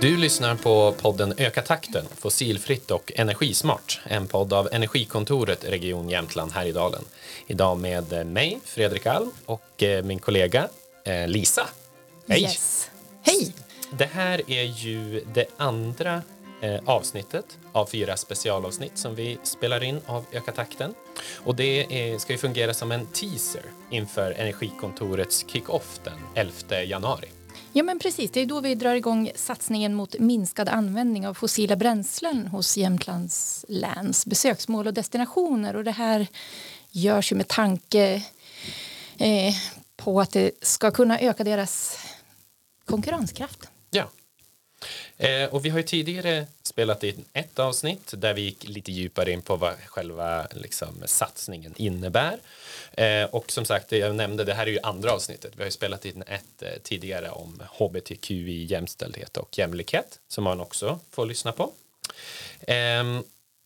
Du lyssnar på podden Öka takten, fossilfritt och energismart. En podd av Energikontoret Region Jämtland Härjedalen. Idag med mig, Fredrik Alm, och eh, min kollega eh, Lisa. Hej! Yes. Hej! Det här är ju det andra eh, avsnittet av fyra specialavsnitt som vi spelar in av Öka takten. Och det är, ska ju fungera som en teaser inför Energikontorets kick-off den 11 januari. Ja men precis, det är då vi drar igång satsningen mot minskad användning av fossila bränslen hos Jämtlands läns besöksmål och destinationer. Och det här görs ju med tanke eh, på att det ska kunna öka deras konkurrenskraft. Eh, och vi har ju tidigare spelat in ett avsnitt där vi gick lite djupare in på vad själva liksom, satsningen innebär. Eh, och som sagt, jag nämnde, det här är ju andra avsnittet. Vi har ju spelat in ett eh, tidigare om hbtqi, jämställdhet och jämlikhet som man också får lyssna på. Eh,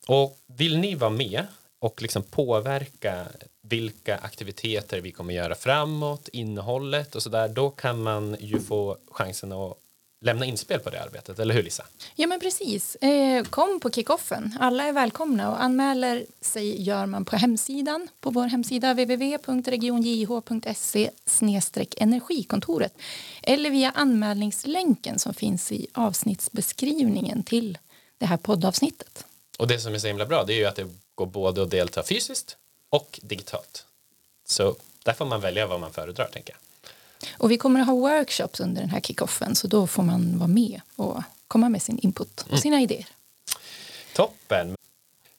och vill ni vara med och liksom påverka vilka aktiviteter vi kommer göra framåt, innehållet och så där, då kan man ju få chansen att lämna inspel på det arbetet, eller hur Lisa? Ja men precis. Eh, kom på kickoffen. Alla är välkomna och anmäler sig gör man på hemsidan på vår hemsida www.regionjh.se energikontoret eller via anmälningslänken som finns i avsnittsbeskrivningen till det här poddavsnittet. Och det som är så himla bra det är ju att det går både att delta fysiskt och digitalt. Så där får man välja vad man föredrar tänker jag. Och vi kommer att ha workshops under den här kickoffen så då får man vara med och komma med sin input och mm. sina mm. idéer. Toppen!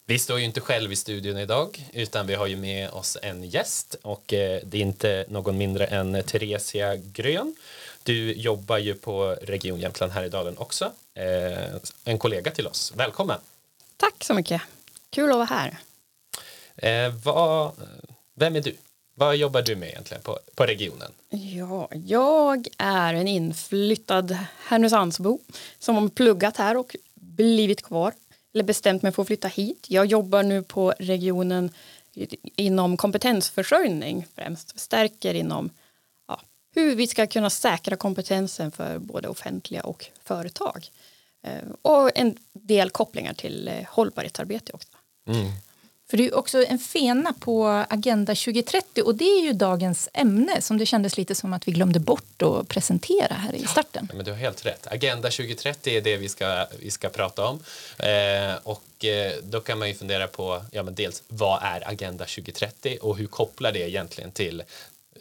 Vi står ju inte själv i studion idag utan vi har ju med oss en gäst och eh, det är inte någon mindre än Theresia Grön. Du jobbar ju på Region Jämtland Härjedalen också. Eh, en kollega till oss. Välkommen! Tack så mycket! Kul att vara här. Eh, vad, vem är du? Vad jobbar du med egentligen på, på regionen? Ja, jag är en inflyttad Härnösandsbo som har pluggat här och blivit kvar eller bestämt mig för att flytta hit. Jag jobbar nu på regionen inom kompetensförsörjning främst, stärker inom ja, hur vi ska kunna säkra kompetensen för både offentliga och företag. Eh, och en del kopplingar till eh, hållbarhetsarbete också. Mm. För det är också en fena på Agenda 2030 och det är ju dagens ämne som det kändes lite som att vi glömde bort att presentera här i starten. Ja, men du har helt rätt. Agenda 2030 är det vi ska, vi ska prata om. Eh, och eh, då kan man ju fundera på, ja men dels vad är Agenda 2030 och hur kopplar det egentligen till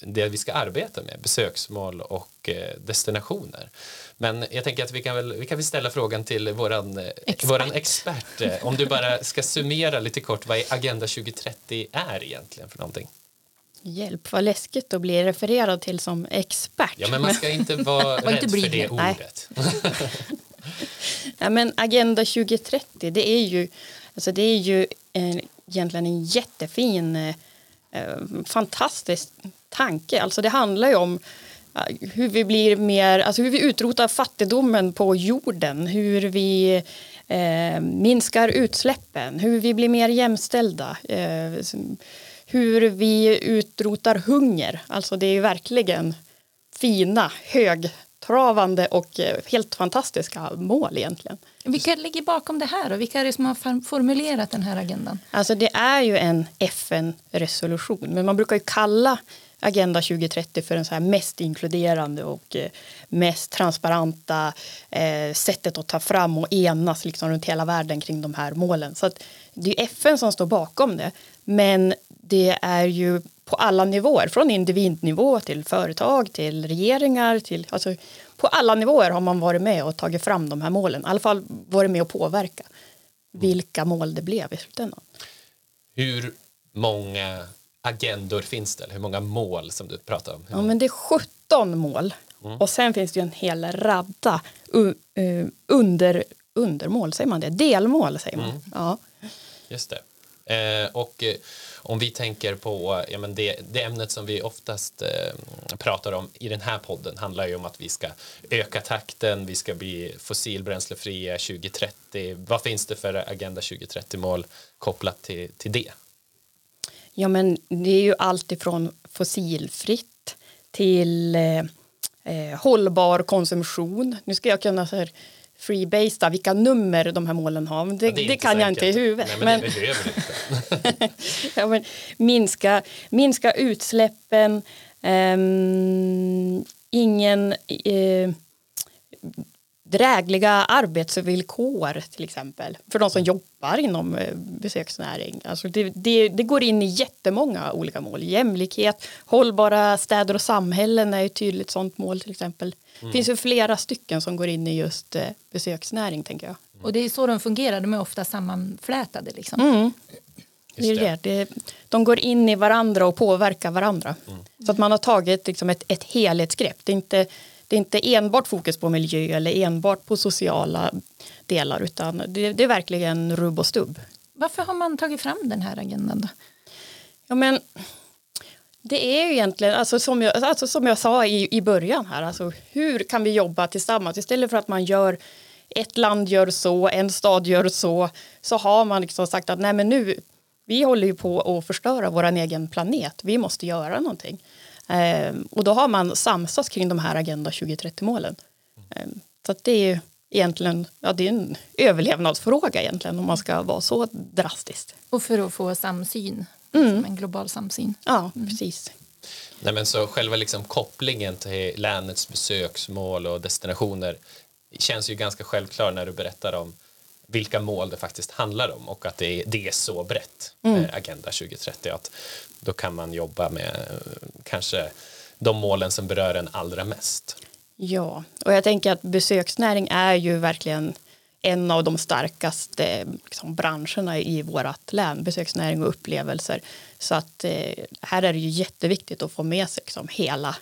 det vi ska arbeta med, besöksmål och eh, destinationer. Men jag tänker att vi kan väl, vi kan väl ställa frågan till våran eh, expert. våran expert. Eh, om du bara ska summera lite kort vad Agenda 2030 är egentligen för någonting. Hjälp, vad läskigt att bli refererad till som expert. Ja, men man ska inte vara rädd inte för det ordet. ja, men Agenda 2030, det är ju, alltså det är ju en, egentligen en jättefin, eh, fantastisk tanke. Alltså det handlar ju om hur vi blir mer, alltså hur vi utrotar fattigdomen på jorden, hur vi eh, minskar utsläppen, hur vi blir mer jämställda, eh, hur vi utrotar hunger. Alltså det är verkligen fina, högtravande och eh, helt fantastiska mål egentligen. Vilka ligger bakom det här och vilka är det som har formulerat den här agendan? Alltså det är ju en FN-resolution, men man brukar ju kalla Agenda 2030 för den så här mest inkluderande och eh, mest transparenta eh, sättet att ta fram och enas liksom runt hela världen kring de här målen. Så att det är FN som står bakom det, men det är ju på alla nivåer, från individnivå till företag, till regeringar, till alltså, på alla nivåer har man varit med och tagit fram de här målen, i alla fall varit med och påverka vilka mål det blev i slutändan. Hur många agendor finns det? Hur många mål som du pratar om? Ja, men det är 17 mål. Mm. Och sen finns det ju en hel radda uh, under, undermål, säger man det? Delmål säger man. Mm. Ja. Just det. Eh, och eh, om vi tänker på ja, men det, det ämnet som vi oftast eh, pratar om i den här podden handlar ju om att vi ska öka takten, vi ska bli fossilbränslefria 2030. Vad finns det för Agenda 2030-mål kopplat till, till det? Ja, men det är ju allt ifrån fossilfritt till eh, eh, hållbar konsumtion. Nu ska jag kunna så här, freebased vilka nummer de här målen har. Det, Ja, det, inte kan jag inte i huvudet. Nej, men, det du inte. ja, men minska, minska utsläppen, ehm, ingen eh, drägliga arbetsvillkor till exempel för de som jobbar inom eh, besöksnäring. Alltså det, det, det går in i jättemånga olika mål. Jämlikhet, hållbara städer och samhällen är ett tydligt sånt mål till exempel. Det finns ju flera stycken som går in i just eh, besöksnäring tänker jag. Och det är så de fungerar, de är ofta sammanflätade. Liksom. Mm. Det är Just det. Det, de går in i varandra och påverkar varandra. Så att man har tagit liksom ett, ett helhetsgrepp. Det är, inte, det är inte enbart fokus på miljö eller enbart på sociala delar utan det, det är verkligen rubb och stubb. Varför har man tagit fram den här agendan? Då? Ja, men det är ju egentligen, alltså som, jag, alltså som jag sa i, i början här, alltså hur kan vi jobba tillsammans istället för att man gör ett land gör så, en stad gör så, så har man liksom sagt att nej men nu, vi håller ju på att förstöra vår egen planet, vi måste göra någonting. Ehm, och då har man samsats kring de här Agenda 2030-målen. Ehm, så att det är ju egentligen, ja det är en överlevnadsfråga egentligen om man ska vara så drastiskt. Och för att få samsyn, liksom en global samsyn. Ja, precis. Nej, men så själva liksom kopplingen till länets besöksmål och destinationer känns ju ganska självklar när du berättar om vilka mål det faktiskt handlar om och att det är, det är så brett, Mm. eh, Agenda 2030, att då kan man jobba med eh, kanske de målen som berör en allra mest. Ja, och jag tänker att besöksnäring är ju verkligen en av de starkaste liksom, branscherna i vårt län, besöksnäring och upplevelser. Så att eh, här är det ju jätteviktigt att få med sig liksom, hela,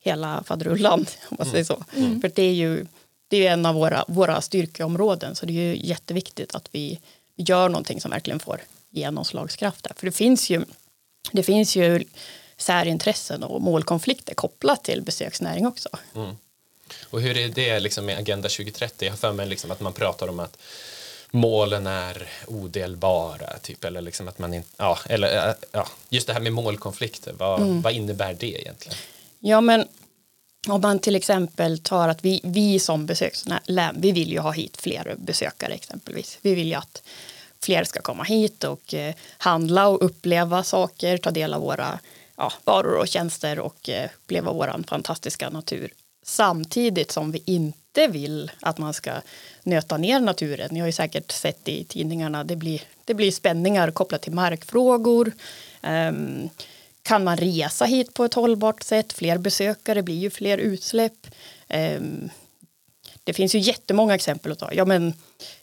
hela faderullan, om man säger så. För det är ju det är en av våra, våra styrkeområden, så det är ju jätteviktigt att vi gör någonting som verkligen får genomslagskraft där. För det finns ju, det finns ju särintressen och målkonflikter kopplat till besöksnäring också. Och hur är det liksom med Agenda 2030? Jag har för mig liksom att man pratar om att målen är odelbara, typ, eller liksom att man inte, ja, eller, äh, ja, just det här med målkonflikter, vad, vad innebär det egentligen? Ja, men om man till exempel tar att vi, vi som besökslän, vi vill ju ha hit fler besökare exempelvis. Vi vill ju att fler ska komma hit och eh, handla och uppleva saker, ta del av våra ja, varor och tjänster och eh, uppleva vår fantastiska natur. Samtidigt som vi inte vill att man ska nöta ner naturen. Ni har ju säkert sett i tidningarna, det blir, det blir spänningar kopplat till markfrågor. Um, kan man resa hit på ett hållbart sätt? Fler besökare blir ju fler utsläpp. Um, det finns ju jättemånga exempel att ta. Ja, men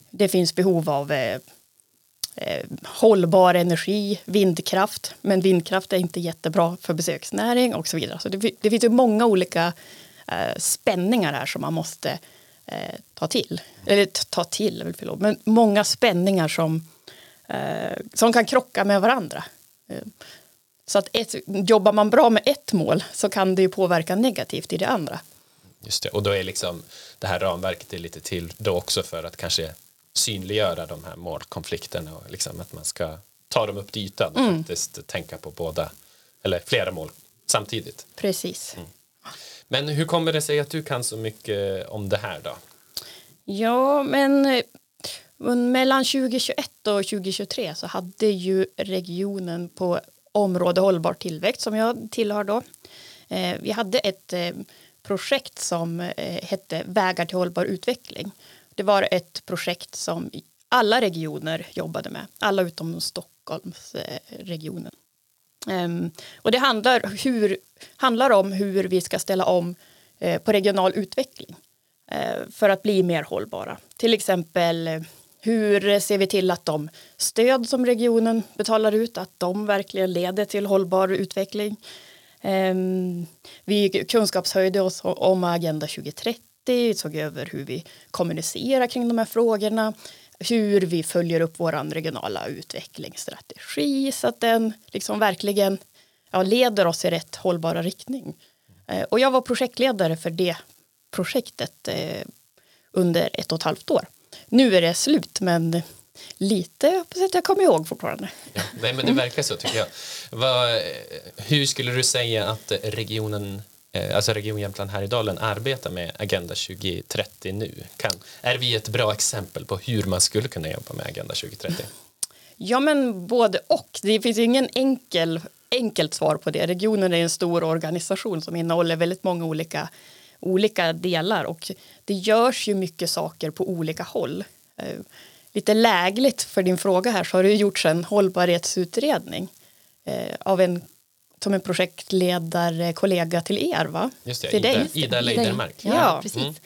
det finns behov av eh, Eh, hållbar energi, vindkraft. Men vindkraft är inte jättebra för besöksnäring och så vidare. Så det, det finns ju många olika eh, spänningar här som man måste eh, ta till. Eller ta till, förlåt, men många spänningar som, eh, som kan krocka med varandra. Eh, så att ett, jobbar man bra med ett mål så kan det ju påverka negativt i det andra. Just det. Och då är liksom det här ramverket är lite till då också för att kanske synliggöra de här målkonflikterna och liksom att man ska ta dem upp till ytan och faktiskt tänka på båda eller flera mål samtidigt. Precis. Men hur kommer det sig att du kan så mycket om det här då? Ja, men eh, mellan 2021 och 2023 så hade ju regionen på område hållbar tillväxt som jag tillhör då. Eh, vi hade ett eh, projekt som hette Vägar till hållbar utveckling. Det var ett projekt som alla regioner jobbade med, alla utom Stockholmsregionen. Ehm, och det handlar, hur, handlar om hur vi ska ställa om eh, på regional utveckling eh, för att bli mer hållbara. Till exempel hur ser vi till att de stöd som regionen betalar ut att de verkligen leder till hållbar utveckling. Ehm, vi kunskapshöjde oss om Agenda 2030, vi såg över hur vi kommunicerar kring de här frågorna, hur vi följer upp vår regionala utvecklingsstrategi så att den liksom verkligen ja, leder oss i rätt hållbara riktning. Eh, och jag var projektledare för det projektet eh, under ett och ett halvt år. Nu är det slut men lite hoppas att jag kommer ihåg fortfarande. Ja, nej, men det verkar så tycker jag. Vad, eh, hur skulle du säga att regionen Eh, alltså Region Jämtland Härjedalen arbetar med Agenda 2030 nu? Kan, är vi ett bra exempel på hur man skulle kunna jobba med Agenda 2030? Ja, men både och. Det finns ingen enkel, enkelt svar på det. Regionen är en stor organisation som innehåller väldigt många olika, olika delar och det görs ju mycket saker på olika håll. Eh, lite lägligt för din fråga här så har det gjorts en hållbarhetsutredning eh, av en som en projektledarkollega till er va? Just det, till Ida, dig. Ida Leidermark. Ja, Ja, precis.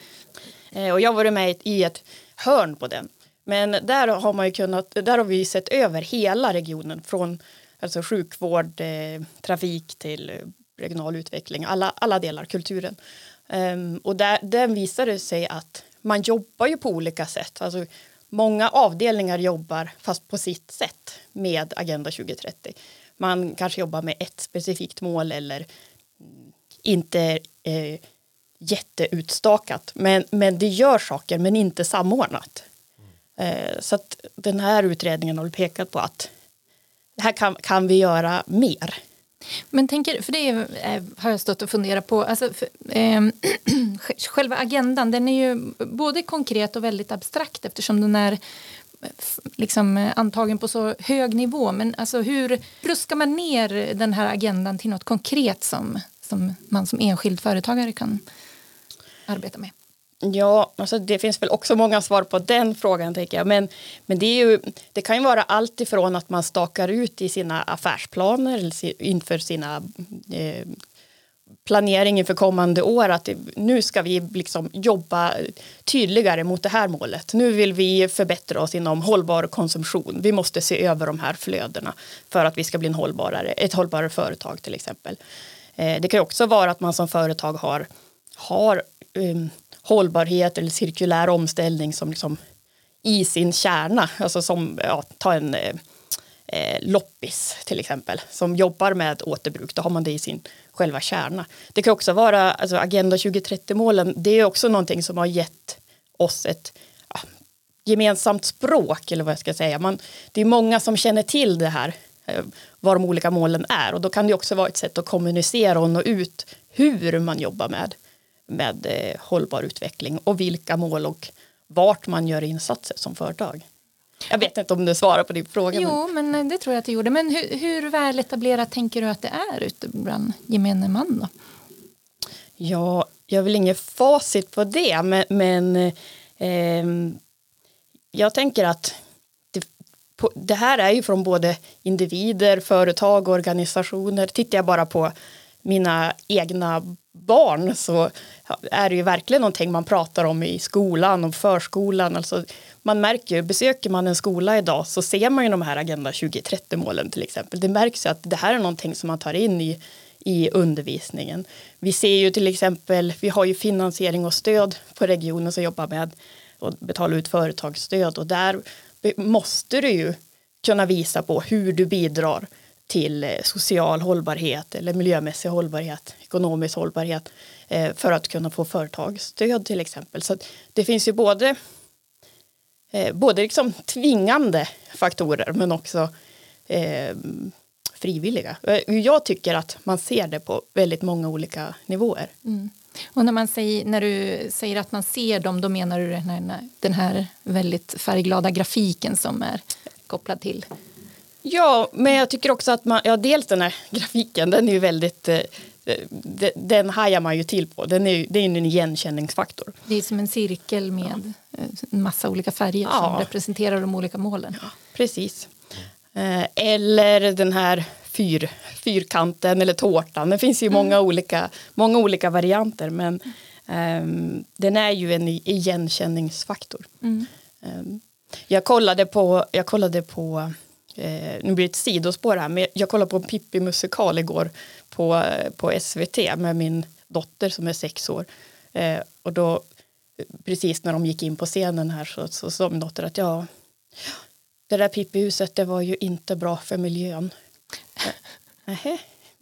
Mm. Eh, Och jag har varit med i ett hörn på den. Men där har man ju kunnat, där har vi sett över hela regionen från alltså sjukvård, eh, trafik till regional utveckling, alla, alla delar, kulturen. Ehm, och där, där visade sig att man jobbar ju på olika sätt. Alltså, många avdelningar jobbar fast på sitt sätt med Agenda 2030. Man kanske jobbar med ett specifikt mål eller mm, inte eh, jätteutstakat. Men, men det gör saker men inte samordnat. Eh, så att den här utredningen har pekat på att det här kan, kan vi göra mer. Men tänker, för det eh, har jag stått och funderat på. Alltså, för, eh, själva agendan den är ju både konkret och väldigt abstrakt eftersom den är liksom, eh, antagen på så hög nivå. Men alltså, hur ruskar man ner den här agendan till något konkret som, som man som enskild företagare kan arbeta med? Ja, alltså det finns väl också många svar på den frågan tänker jag. Men, men det, är ju, det kan ju vara allt ifrån att man stakar ut i sina affärsplaner inför sina eh, planering inför kommande år att nu ska vi liksom jobba tydligare mot det här målet. Nu vill vi förbättra oss inom hållbar konsumtion. Vi måste se över de här flödena för att vi ska bli en hållbarare, ett hållbarare företag till exempel. Eh, det kan också vara att man som företag har, har um, hållbarhet eller cirkulär omställning som liksom i sin kärna. Alltså som, ja, ta en eh, eh loppis till exempel som jobbar med återbruk. Då har man det i sin själva kärna. Det kan också vara alltså Agenda 2030-målen. Det är också någonting som har gett oss ett ja, gemensamt språk eller vad jag ska säga. Man, det är många som känner till det här eh, vad de olika målen är och då kan det också vara ett sätt att kommunicera och nå ut hur man jobbar med med eh, hållbar utveckling och vilka mål och vart man gör insatser som företag. Jag vet inte om du svarar på din fråga. men- Jo, men eh, det tror jag att det gjorde. Men hur, hur väl etablerat tänker du att det är ute bland gemene man? Då? Ja, jag väl inget facit på det, men, men eh, ehm, jag tänker att det, på, det här är ju från både individer, företag och organisationer. Tittar jag bara på mina egna barn så är det ju verkligen någonting man pratar om i skolan och förskolan. Alltså, man märker ju, besöker man en skola idag så ser man ju de här Agenda 2030-målen till exempel. Det märks ju att det här är någonting som man tar in i, i undervisningen. Vi ser ju till exempel, vi har ju finansiering och stöd på regionen som jobbar med att betala ut företagsstöd och där måste du ju kunna visa på hur du bidrar till eh, social hållbarhet eller miljömässig hållbarhet, ekonomisk hållbarhet eh, för att kunna få företagsstöd till exempel. Så det finns ju både eh, både liksom tvingande faktorer men också eh, frivilliga. Jag tycker att man ser det på väldigt många olika nivåer. Mm. Och när, man säger, när du säger att man ser dem, då menar du den här, den här väldigt färgglada grafiken som är kopplad till? Ja, men jag tycker också att man, ja dels den här grafiken, den är ju väldigt, eh, de- den hajar man ju till på. Den är, det är en igenkänningsfaktor. Det är som en cirkel med eh, en massa olika färger Ja. som representerar de olika målen. Precis. Eh, Eller den här fyr, fyrkanten eller tårtan. Det finns ju många, olika, många olika varianter men ehm, den är ju en igenkänningsfaktor. Mm. Ehm, jag kollade på, jag kollade på eh, nu blir det ett sidospår här, men jag kollade på en Pippi musikal igår på, eh, på SVT med min dotter som är sex år. Eh, och då, eh, precis när de gick in på scenen här så, så sa min dotter att ja, det där Pippi-huset det var ju inte bra för miljön. Eh, nähä,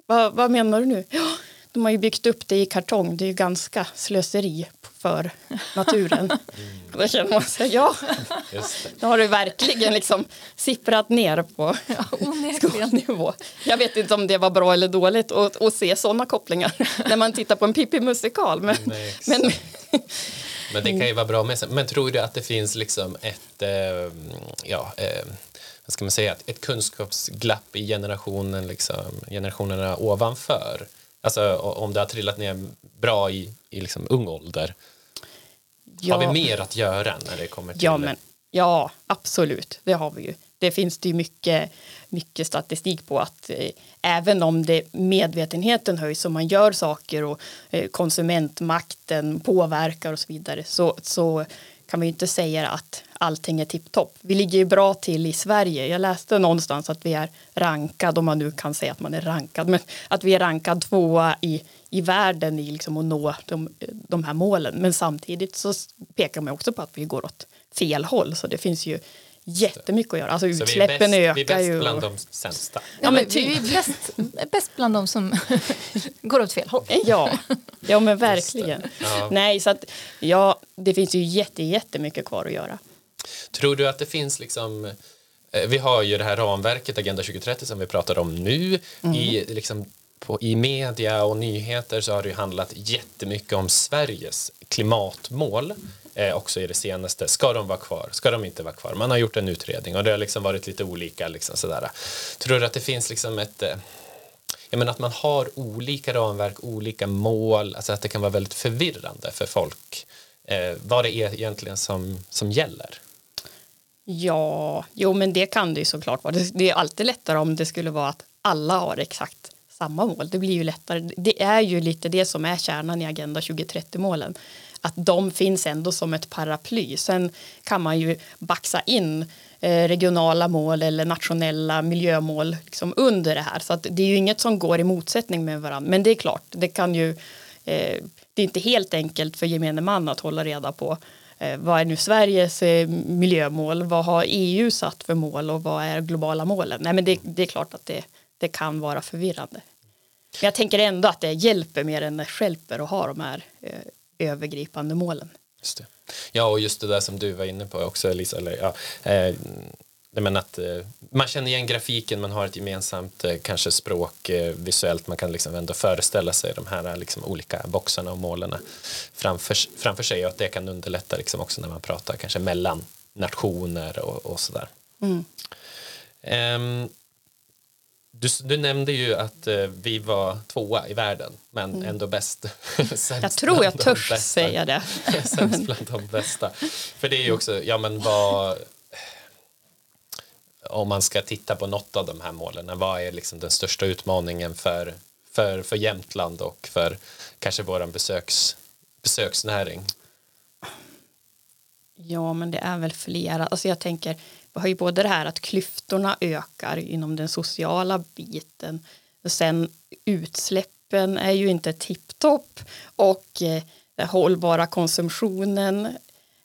vad, vad menar du nu? Ja, de har ju byggt upp det i kartong. Det är ju ganska slöseri för naturen. Mm. Då känner man sig, ja, då har du verkligen liksom sipprat ner på ja, skolnivå. Jag vet inte om det var bra eller dåligt att, att se sådana kopplingar när man tittar på en Pippi musikal. Men, Nej, men, men det kan ju vara bra med sig. Men tror du att det finns liksom ett, eh, ja, eh, vad ska man säga, ett kunskapsglapp i generationen, liksom, generationerna ovanför? Alltså om det har trillat ner bra i, i liksom ung ålder. Ja. Har vi mer att göra när det kommer till ja, men, ja, absolut. Det har vi ju. Det finns det mycket, mycket statistik på att eh, även om det medvetenheten höjs och man gör saker och eh, konsumentmakten påverkar och så vidare så, så kan man ju inte säga att allting är tipptopp. Vi ligger ju bra till i Sverige. Jag läste någonstans att vi är rankad, om man nu kan säga att man är rankad, men att vi är rankad tvåa i, i världen i liksom att nå de, de här målen. Men samtidigt så pekar man också på att vi går åt fel håll, så det finns ju jättemycket att göra. Alltså utsläppen vi är bäst, ökar ju. Vi är bäst bland de sämsta. Ja, men vi är bäst, bäst bland de som går åt fel håll. Ja, ja men verkligen. Ja. Nej, så att ja, det finns ju jätte, jättemycket kvar att göra. Tror du att det finns liksom eh, vi har ju det här ramverket Agenda 2030 som vi pratar om nu mm. i, liksom, på, i media och nyheter så har det ju handlat jättemycket om Sveriges klimatmål eh, också i det senaste. Ska de vara kvar? Ska de inte vara kvar? Man har gjort en utredning och det har liksom varit lite olika. Liksom sådär. Tror du att det finns liksom ett eh, jag menar att man har olika ramverk, olika mål, alltså att det kan vara väldigt förvirrande för folk eh, vad det är egentligen som, som gäller. Ja, jo men det kan det ju såklart vara. Det är alltid lättare om det skulle vara att alla har exakt samma mål. Det blir ju lättare. Det är ju lite det som är kärnan i Agenda 2030-målen. Att de finns ändå som ett paraply. Sen kan man ju baxa in eh, regionala mål eller nationella miljömål liksom under det här. Så att det är ju inget som går i motsättning med varandra. Men det är klart, det kan ju eh, det är inte helt enkelt för gemene man att hålla reda på eh, vad är nu Sveriges eh, miljömål, vad har EU satt för mål och vad är globala målen? Nej men det, det är klart att det, det kan vara förvirrande. Men jag tänker ändå att det hjälper mer än det stjälper att ha de här eh, övergripande målen. Just det. Ja, och just det där som du var inne på också, Elisa, eller, ja, eh, men att eh, man känner igen grafiken, man har ett gemensamt eh, kanske språk eh, visuellt, man kan liksom ändå föreställa sig de här liksom, olika boxarna och målen framför, framför sig och att det kan underlätta liksom, också när man pratar kanske mellan nationer och, och sådär. Mm. Du, du, nämnde ju att eh, vi var tvåa i världen, men mm. ändå bäst. jag tror jag törs säga det. Sämst bland de bästa. För det är ju också, ja men vad om man ska titta på något av de här målen, vad är liksom den största utmaningen för, för, för Jämtland och för kanske vår besöks, besöksnäring? Ja, men det är väl flera. Alltså jag tänker, vi har ju både det här att klyftorna ökar inom den sociala biten. Och sen utsläppen är ju inte tipptopp och eh, den hållbara konsumtionen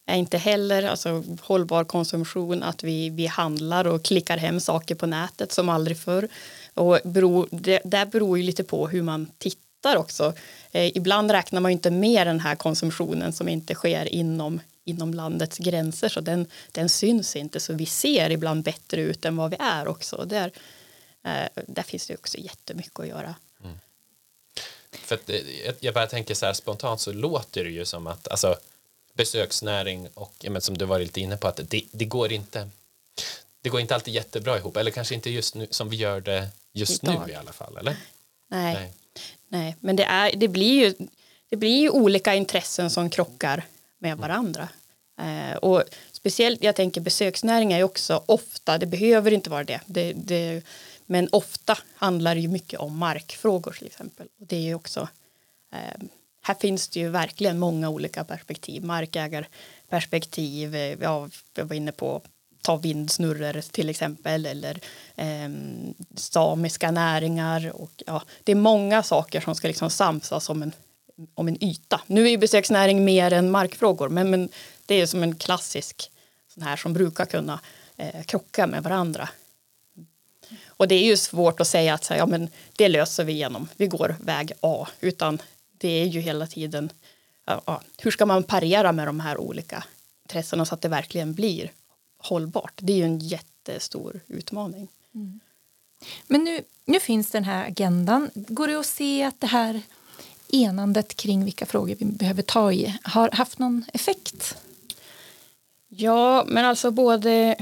är inte heller alltså, hållbar konsumtion att vi, vi handlar och klickar hem saker på nätet som aldrig förr. Och beror, det där beror ju lite på hur man tittar också. Eh, ibland räknar man inte med den här konsumtionen som inte sker inom, inom landets gränser så den, den syns inte så vi ser ibland bättre ut än vad vi är också. Där, eh, där finns det också jättemycket att göra. Mm. För att, eh, jag bara tänker så här spontant så låter det ju som att alltså, besöksnäring och men, som du var lite inne på att det, det, går inte det går inte alltid jättebra ihop eller kanske inte just nu som vi gör det just Idag. nu i alla fall eller? Nej, nej, nej. men det, är, det, blir ju, det blir ju olika intressen som krockar med varandra. Eh, och speciellt jag tänker besöksnäringar är också ofta, det behöver inte vara det, det, det men ofta handlar det ju mycket om markfrågor till exempel. Och det är ju också eh, här finns det ju verkligen många olika perspektiv. Markägarperspektiv, eh, ja, jag var inne på ta vindsnurror till exempel eller eh, samiska näringar och ja, det är många saker som ska liksom samsas om en, om en yta. Nu är ju besöksnäring mer än markfrågor men, men det är som en klassisk sån här som brukar kunna eh, krocka med varandra. Och det är ju svårt att säga att ja, men det löser vi genom, vi går väg A, utan det är ju hela tiden, ja, hur ska man parera med de här olika intressena så att det verkligen blir hållbart? Det är ju en jättestor utmaning. Mm. Men nu, nu finns den här agendan. Går det att se att det här enandet kring vilka frågor vi behöver ta i har haft någon effekt? Ja, men alltså både,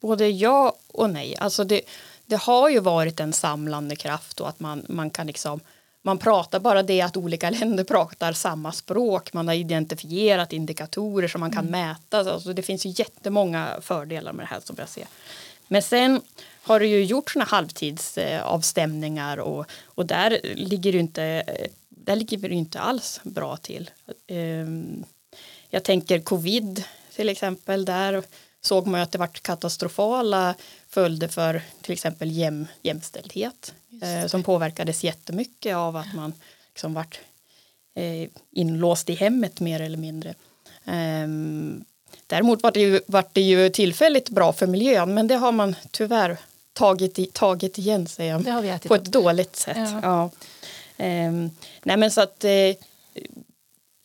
både ja och nej. Alltså det, det har ju varit en samlande kraft och att man, man kan liksom man pratar bara det att olika länder pratar samma språk. Man har identifierat indikatorer som man kan mm. mäta. Alltså det finns ju jättemånga fördelar med det här som jag ser. Men sen har det ju gjort såna halvtidsavstämningar och, och där ligger det inte där ligger vi inte alls bra till. Ehm, jag tänker covid till exempel. Där såg man att det var katastrofala följder för till exempel jäm, jämställdhet eh, som påverkades jättemycket av att man liksom vart eh, inlåst i hemmet mer eller mindre. Ehm, däremot var det, ju, var det ju tillfälligt bra för miljön men det har man tyvärr tagit, tagit igen sig på ett dåligt sätt. Ja. ja. Ehm, nej men så att eh,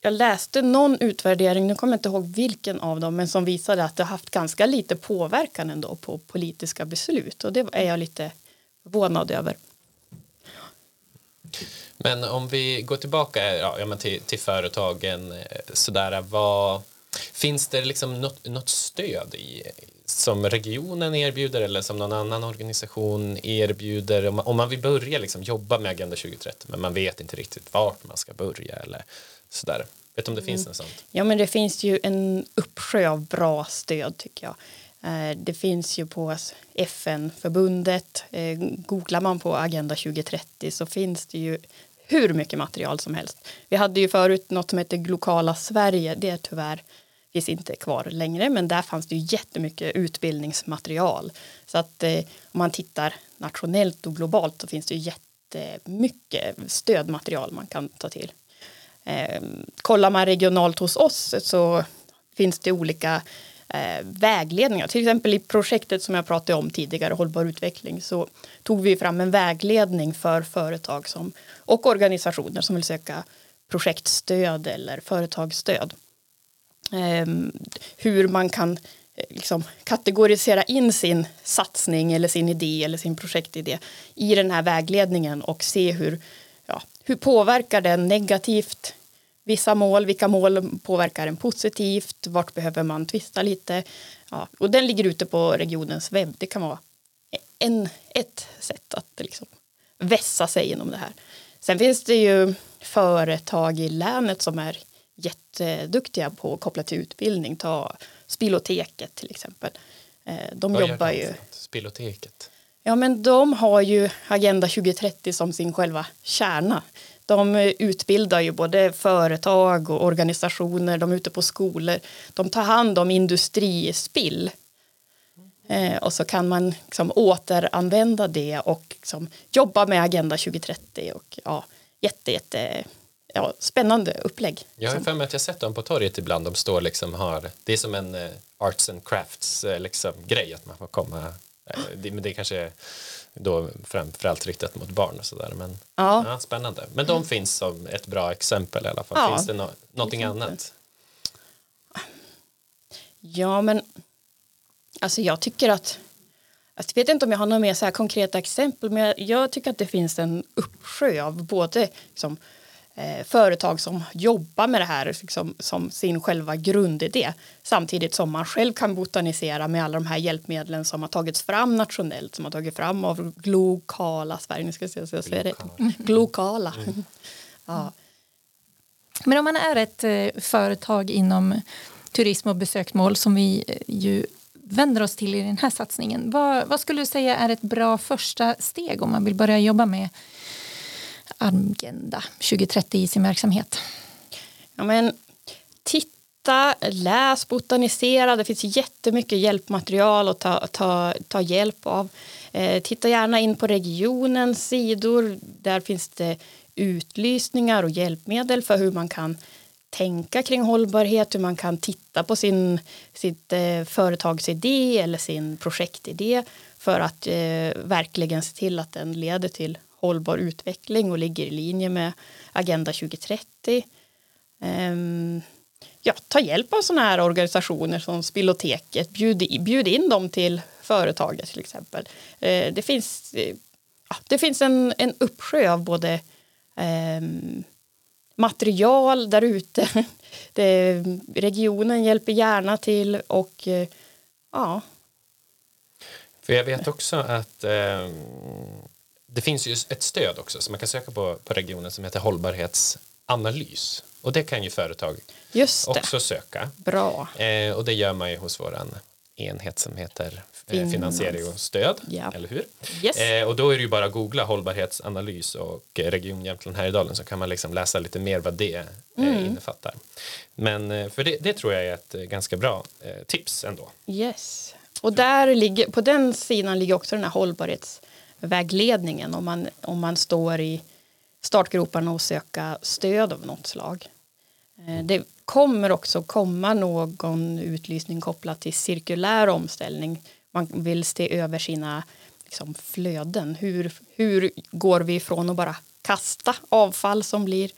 jag läste någon utvärdering, nu kommer jag inte ihåg vilken av dem, men som visade att det har haft ganska lite påverkan ändå på politiska beslut och det är jag lite förvånad över. Men om vi går tillbaka ja, men till, till företagen, eh, sådär, vad, finns det liksom något, något stöd i, som regionen erbjuder eller som någon annan organisation erbjuder om man, om man vill börja liksom jobba med Agenda 2030 men man vet inte riktigt vart man ska börja eller sådär. Vet du om det finns något sånt? Ja men det finns ju en uppsjö av bra stöd tycker jag. Eh, det finns ju på FN-förbundet. Eh, googlar man på Agenda 2030 så finns det ju hur mycket material som helst. Vi hade ju förut något som heter Glokala Sverige. Det är tyvärr finns inte kvar längre men där fanns det ju jättemycket utbildningsmaterial. Så att eh, om man tittar nationellt och globalt så finns det ju jättemycket stödmaterial man kan ta till. Eh, kollar man regionalt hos oss så finns det olika eh, vägledningar. Till exempel i projektet som jag pratade om tidigare, hållbar utveckling, så tog vi fram en vägledning för företag som, och organisationer som vill söka projektstöd eller företagsstöd. Ehm, hur man kan eh, liksom, kategorisera in sin satsning eller sin idé eller sin projektidé i den här vägledningen och se hur, ja, hur påverkar den negativt vissa mål, vilka mål påverkar en positivt, vart behöver man tvista lite. Ja, och den ligger ute på regionens webb. Det kan vara en, ett sätt att liksom vässa sig inom det här. Sen finns det ju företag i länet som är jätteduktiga på kopplat till utbildning. Ta Spiloteket till exempel. Eh, de Vad jobbar ju... Spiloteket? Ja men de har ju Agenda 2030 som sin själva kärna. De utbildar ju både företag och organisationer, de är ute på skolor. De tar hand om industrispill. Eh, och så kan man liksom återanvända det och liksom jobba med Agenda 2030. Och, ja, jätte, jätte ja, spännande upplägg. Jag har för mig att jag sett dem på torget ibland. De står liksom har, det är som en uh, arts and crafts uh, liksom, grej att man får komma. Uh, det, men det kanske är då framförallt riktat mot barn och sådär. Men ja. ja. spännande. Men de finns som ett bra exempel i alla fall. Ja, finns det no någonting annat? Ja, men alltså jag tycker att jag vet inte om jag har några mer så här konkreta exempel men jag, jag tycker att det finns en uppsjö av både liksom, eh, företag som jobbar med det här liksom, som sin själva grundidé samtidigt som man själv kan botanisera med alla de här hjälpmedlen som har tagits fram nationellt som har tagits fram av Glokala Sverige. Nu ska jag jag det. Glokala. Mm. ja. Men om man är ett eh, företag inom turism och besöksmål som vi eh, ju vänder oss till i den här satsningen. Vad, vad, skulle du säga är ett bra första steg om man vill börja jobba med Agenda 2030 i sin verksamhet? Ja, men, titta, läs, botanisera. Det finns jättemycket hjälpmaterial att ta, ta, ta hjälp av. Eh, titta gärna in på regionens sidor. Där finns det utlysningar och hjälpmedel för hur man kan tänka kring hållbarhet, hur man kan titta på sin sitt, eh, företagsidé eller sin projektidé för att eh, verkligen se till att den leder till hållbar utveckling och ligger i linje med Agenda 2030. Ehm, ja, ta hjälp av sådana här organisationer som Spilloteket, bjud, bjud in dem till företaget till exempel. Eh, det finns, eh, ja, det finns en, en uppsjö av både ehm, material där ute. regionen hjälper gärna till och eh, ja. För jag vet också att eh, det finns ju ett stöd också som man kan söka på på regionen som heter hållbarhetsanalys och det kan ju företag också söka. Bra. Eh, och det gör man ju hos våran enhet som heter eh, finansiering och stöd, ja. eller hur? Yes. Eh, och då är det ju bara att googla hållbarhetsanalys och Region Jämtland Härjedalen så kan man liksom läsa lite mer vad det eh, mm. innefattar. Men eh, för det, det, tror jag är ett ganska bra eh, tips ändå. Yes. Och där ligger, på den sidan ligger också den här vägledningen om man, om man står i startgroparna och söka stöd av något slag. Eh, det kommer också komma någon utlysning kopplat till cirkulär omställning. Man vill se över sina liksom, flöden. Hur, hur går vi ifrån att bara kasta avfall som blir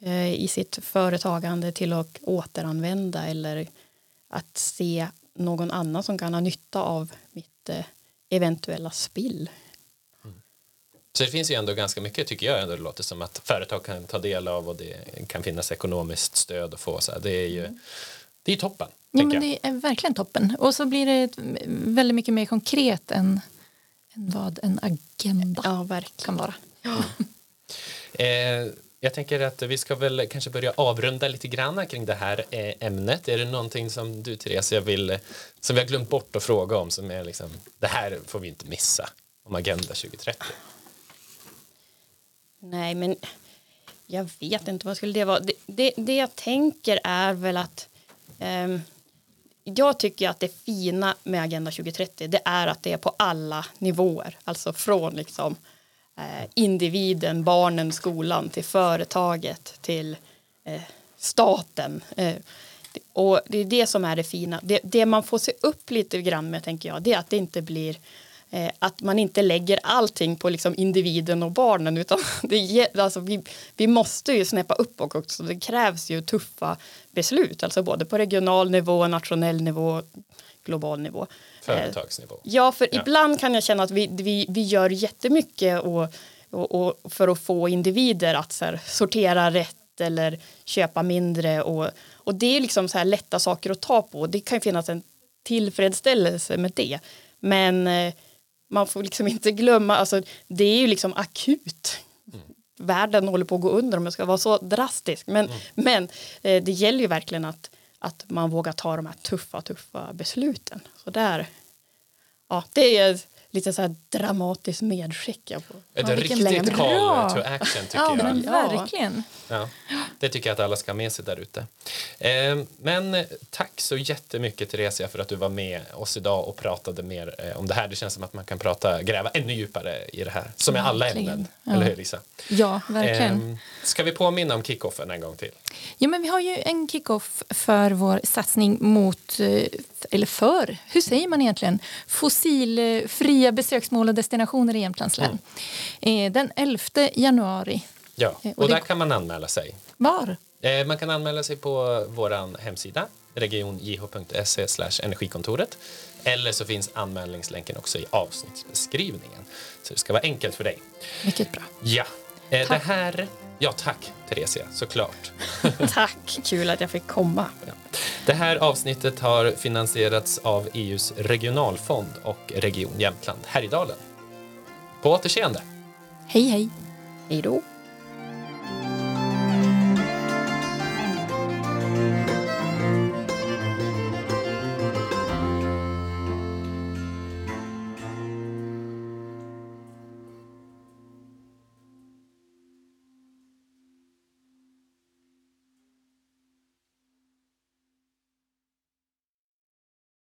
eh, i sitt företagande till att återanvända eller att se någon annan som kan ha nytta av mitt eh, eventuella spill. Så det finns ju ändå ganska mycket tycker jag ändå det låter som att företag kan ta del av och det kan finnas ekonomiskt stöd att få. Så det är ju det är toppen. Ja, men det är verkligen toppen. Och så blir det väldigt mycket mer konkret än, än vad en agenda ja, kan vara. Ja. eh, jag tänker att vi ska väl kanske börja avrunda lite grann kring det här eh, ämnet. Är det någonting som du Therese vill, som vi har glömt bort att fråga om som är liksom, det här får vi inte missa om Agenda 2030? Nej, men jag vet inte vad skulle det vara. Det, det, det jag tänker är väl att um, jag tycker att det fina med Agenda 2030 det är att det är på alla nivåer. Alltså från liksom, eh, individen, barnen, skolan till företaget till eh, staten. Eh, och det är det som är det fina. Det, det, man får se upp lite grann med tänker jag det är att det inte blir Eh, att man inte lägger allting på liksom individen och barnen utan det, alltså vi, vi måste ju snäppa upp också. Det krävs ju tuffa beslut, alltså både på regional nivå, nationell nivå, global nivå. Företagsnivå. Ja, för ja. ibland kan jag känna att vi, vi, vi gör jättemycket och, och, och för att få individer att här, sortera rätt eller köpa mindre och, och det är liksom så här lätta saker att ta på. Det kan finnas en tillfredsställelse med det. Men eh, man får liksom inte glömma, alltså, det är ju liksom akut. Mm. Världen håller på att gå under om jag ska vara så drastisk. Men, mm. men eh, det gäller ju verkligen att, att man vågar ta de här tuffa, tuffa besluten. Så där, ja, det är lite så här dramatiskt medskick. Ett ja, riktigt call to action tycker ja, jag. Men verkligen. Ja, det tycker jag att alla ska ha med sig där ute. Eh, men tack så jättemycket Theresia för att du var med oss idag och pratade mer eh, om det här. Det känns som att man kan prata, gräva ännu djupare i det här, som är alla ämnen. Ja. Eller hur Lisa? Ja, verkligen. Eh, ska vi påminna om kickoffen en gång till? Ja, men vi har ju en kickoff för vår satsning mot, eh, eller för, hur säger man egentligen, fossilfria besöksmål och destinationer i Jämtlands län. Mm. Den 11 januari. Ja, och, och där kan man anmäla sig. Var? Man kan anmäla sig på vår hemsida regionjh.se energikontoret eller så finns anmälningslänken också i avsnittsbeskrivningen. Så det ska vara enkelt för dig. Mycket bra. Ja. Tack. Det här Ja, tack Theresia, såklart. tack, kul att jag fick komma. Ja. Det här avsnittet har finansierats av EUs regionalfond och Region Jämtland Härjedalen. På återseende. Hej, hej. Hej då.